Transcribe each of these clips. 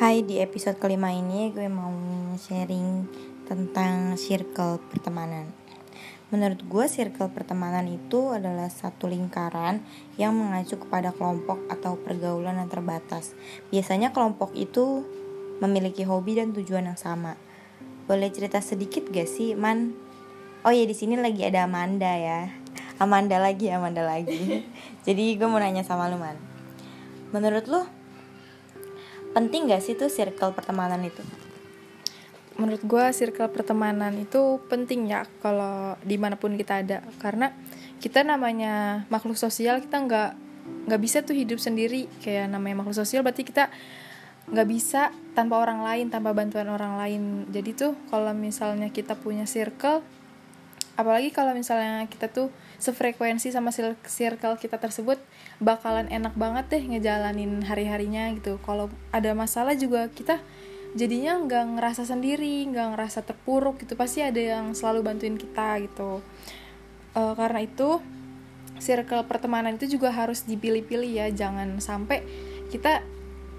Hai, di episode kelima ini gue mau sharing tentang circle pertemanan. Menurut gue, circle pertemanan itu adalah satu lingkaran yang mengacu kepada kelompok atau pergaulan yang terbatas. Biasanya kelompok itu memiliki hobi dan tujuan yang sama. Boleh cerita sedikit gak sih, Man? Oh ya, di sini lagi ada Amanda ya. Amanda lagi, Amanda lagi. Jadi gue mau nanya sama lu, Man. Menurut lu, penting gak sih tuh circle pertemanan itu? Menurut gue circle pertemanan itu penting ya kalau di mana pun kita ada. Karena kita namanya makhluk sosial kita nggak nggak bisa tuh hidup sendiri. Kayak namanya makhluk sosial berarti kita nggak bisa tanpa orang lain tanpa bantuan orang lain. Jadi tuh kalau misalnya kita punya circle apalagi kalau misalnya kita tuh sefrekuensi sama circle kita tersebut bakalan enak banget deh ngejalanin hari-harinya gitu. Kalau ada masalah juga kita jadinya nggak ngerasa sendiri nggak ngerasa terpuruk gitu. Pasti ada yang selalu bantuin kita gitu. Uh, karena itu circle pertemanan itu juga harus dipilih-pilih ya. Jangan sampai kita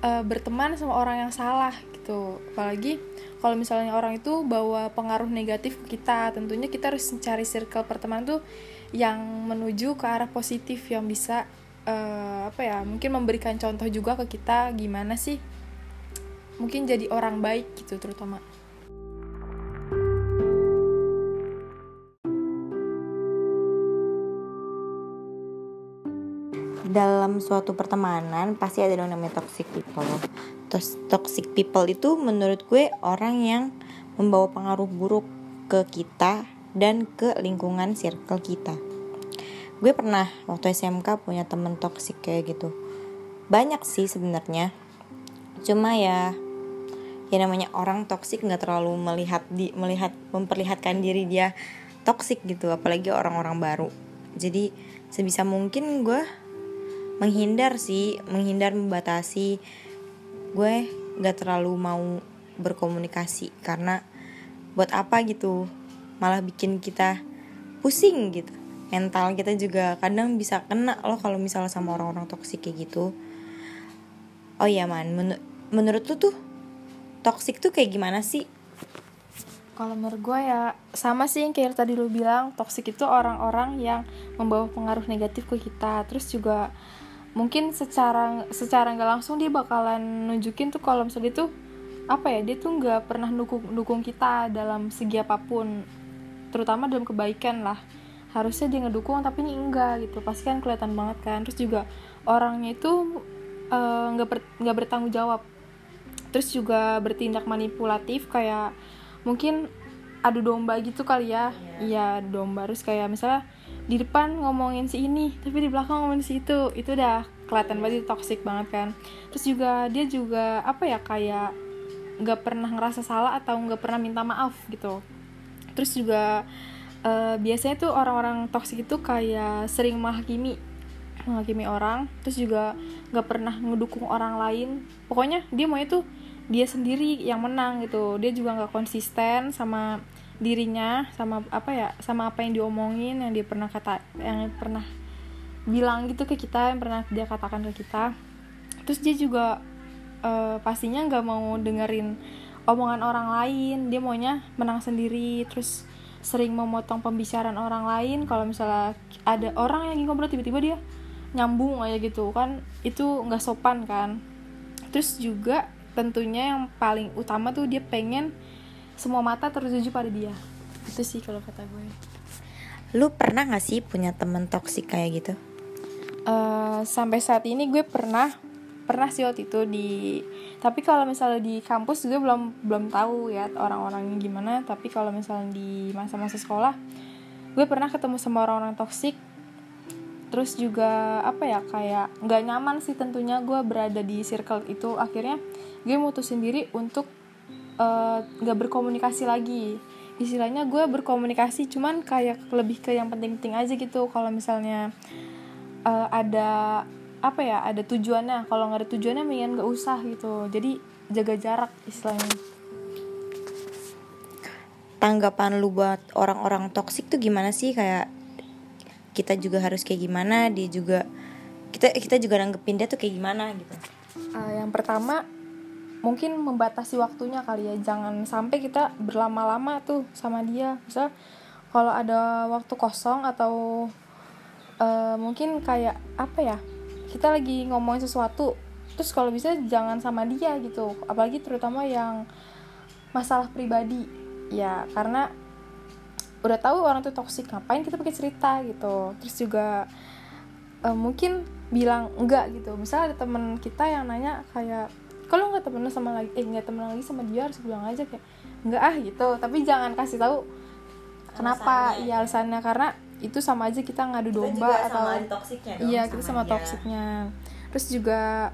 uh, berteman sama orang yang salah gitu apalagi kalau misalnya orang itu bawa pengaruh negatif ke kita tentunya kita harus mencari circle pertemanan tuh yang menuju ke arah positif yang bisa uh, apa ya mungkin memberikan contoh juga ke kita gimana sih mungkin jadi orang baik gitu terutama dalam suatu pertemanan pasti ada dong namanya toxic people. Toxic people itu menurut gue orang yang membawa pengaruh buruk ke kita dan ke lingkungan circle kita. Gue pernah waktu SMK punya temen toxic kayak gitu. Banyak sih sebenarnya. Cuma ya ya namanya orang toxic nggak terlalu melihat di melihat memperlihatkan diri dia toxic gitu apalagi orang-orang baru jadi sebisa mungkin gue menghindar sih menghindar membatasi gue gak terlalu mau berkomunikasi karena buat apa gitu malah bikin kita pusing gitu. Mental kita juga kadang bisa kena loh kalau misalnya sama orang-orang toksik kayak gitu. Oh iya man men menurut lu tuh toksik tuh kayak gimana sih? Kalau menurut gue ya sama sih yang kayak tadi lu bilang toksik itu orang-orang yang membawa pengaruh negatif ke kita. Terus juga mungkin secara secara nggak langsung dia bakalan nunjukin tuh kalau misalnya dia tuh apa ya dia tuh nggak pernah dukung dukung kita dalam segi apa pun terutama dalam kebaikan lah. Harusnya dia ngedukung tapi ini enggak gitu. Pasti kan kelihatan banget kan. Terus juga orangnya itu eh, nggak uh, nggak ber, bertanggung jawab. Terus juga bertindak manipulatif kayak mungkin adu domba gitu kali ya. Iya. Yeah. domba. Terus kayak misalnya di depan ngomongin si ini tapi di belakang ngomongin si itu. Itu udah kelihatan banget toxic banget kan. Terus juga dia juga apa ya kayak nggak pernah ngerasa salah atau nggak pernah minta maaf gitu. Terus juga uh, biasanya tuh orang-orang toxic itu kayak sering menghakimi menghakimi orang. Terus juga nggak pernah ngedukung orang lain. Pokoknya dia mau itu dia sendiri yang menang gitu. Dia juga nggak konsisten sama dirinya sama apa ya sama apa yang diomongin yang dia pernah kata yang pernah bilang gitu ke kita yang pernah dia katakan ke kita. Terus dia juga uh, pastinya nggak mau dengerin omongan orang lain. Dia maunya menang sendiri terus sering memotong pembicaraan orang lain. Kalau misalnya ada orang yang ngobrol tiba-tiba dia nyambung aja gitu kan. Itu nggak sopan kan. Terus juga tentunya yang paling utama tuh dia pengen semua mata tertuju pada dia. Itu sih kalau kata gue. Lu pernah gak sih punya temen toksik kayak gitu? Uh, sampai saat ini gue pernah pernah sih waktu itu di tapi kalau misalnya di kampus gue belum belum tahu ya orang-orangnya gimana. Tapi kalau misalnya di masa-masa sekolah gue pernah ketemu sama orang-orang toksik terus juga apa ya kayak nggak nyaman sih tentunya gue berada di circle itu. Akhirnya gue mutusin diri untuk nggak uh, berkomunikasi lagi. Istilahnya gue berkomunikasi cuman kayak lebih ke yang penting-penting aja gitu. Kalau misalnya uh, ada apa ya ada tujuannya. Kalau nggak ada tujuannya mendingan nggak usah gitu. Jadi jaga jarak istilahnya. Tanggapan lu buat orang-orang toksik tuh gimana sih? Kayak kita juga harus kayak gimana? Dia juga kita kita juga nanggepin dia tuh kayak gimana gitu? Uh, yang pertama mungkin membatasi waktunya kali ya. Jangan sampai kita berlama-lama tuh sama dia. Misal kalau ada waktu kosong atau uh, mungkin kayak apa ya kita lagi ngomongin sesuatu terus kalau bisa jangan sama dia gitu. Apalagi terutama yang masalah pribadi. Ya karena udah tahu orang tuh toksik ngapain kita pakai cerita gitu. Terus juga uh, mungkin bilang enggak gitu. Misalnya ada temen kita yang nanya kayak kalau nggak temen sama lagi eh nggak temen lagi sama dia harus bilang aja kayak nggak ah gitu. Tapi jangan kasih tahu kenapa iya alasannya. Karena itu sama aja kita ngadu domba kita atau iya kita sama, sama toksiknya terus juga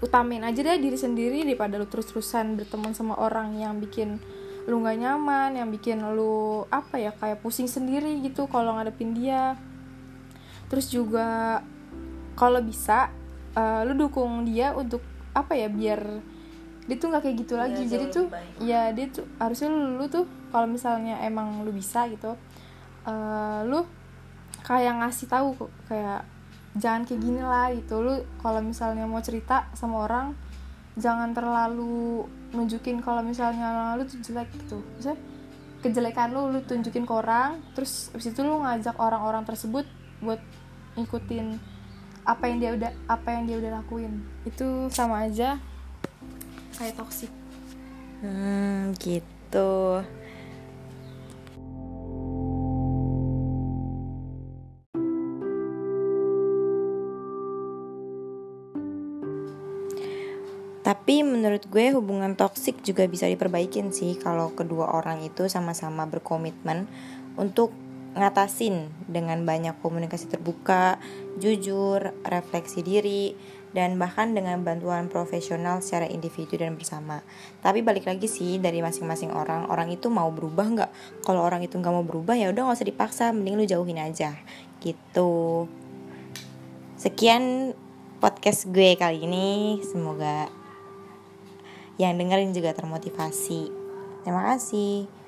utamin aja deh diri sendiri daripada lu terus-terusan berteman sama orang yang bikin lu nggak nyaman yang bikin lu apa ya kayak pusing sendiri gitu kalau ngadepin dia. Terus juga kalau bisa uh, lu dukung dia untuk apa ya biar dia tuh nggak kayak gitu lagi. Ya, jadi tuh baik. ya dia tuh harusnya lu, lu tuh kalau misalnya emang lu bisa gitu uh, lu kayak ngasih tahu kayak jangan kayak gini lah gitu. Lu kalau misalnya mau cerita sama orang jangan terlalu nunjukin kalau misalnya lu tuh jelek gitu. Misalnya kejelekan lu lu tunjukin ke orang terus abis itu lu ngajak orang-orang tersebut buat ngikutin apa yang dia udah apa yang dia udah lakuin. Itu sama aja kayak toksik hmm gitu. Tapi menurut gue hubungan toksik juga bisa diperbaikin sih kalau kedua orang itu sama-sama berkomitmen untuk ngatasin dengan banyak komunikasi terbuka, jujur, refleksi diri, dan bahkan dengan bantuan profesional secara individu dan bersama. Tapi balik lagi sih dari masing-masing orang, orang itu mau berubah nggak? Kalau orang itu nggak mau berubah ya udah nggak usah dipaksa, mending lu jauhin aja, gitu. Sekian podcast gue kali ini, semoga yang dengerin juga termotivasi. Terima kasih.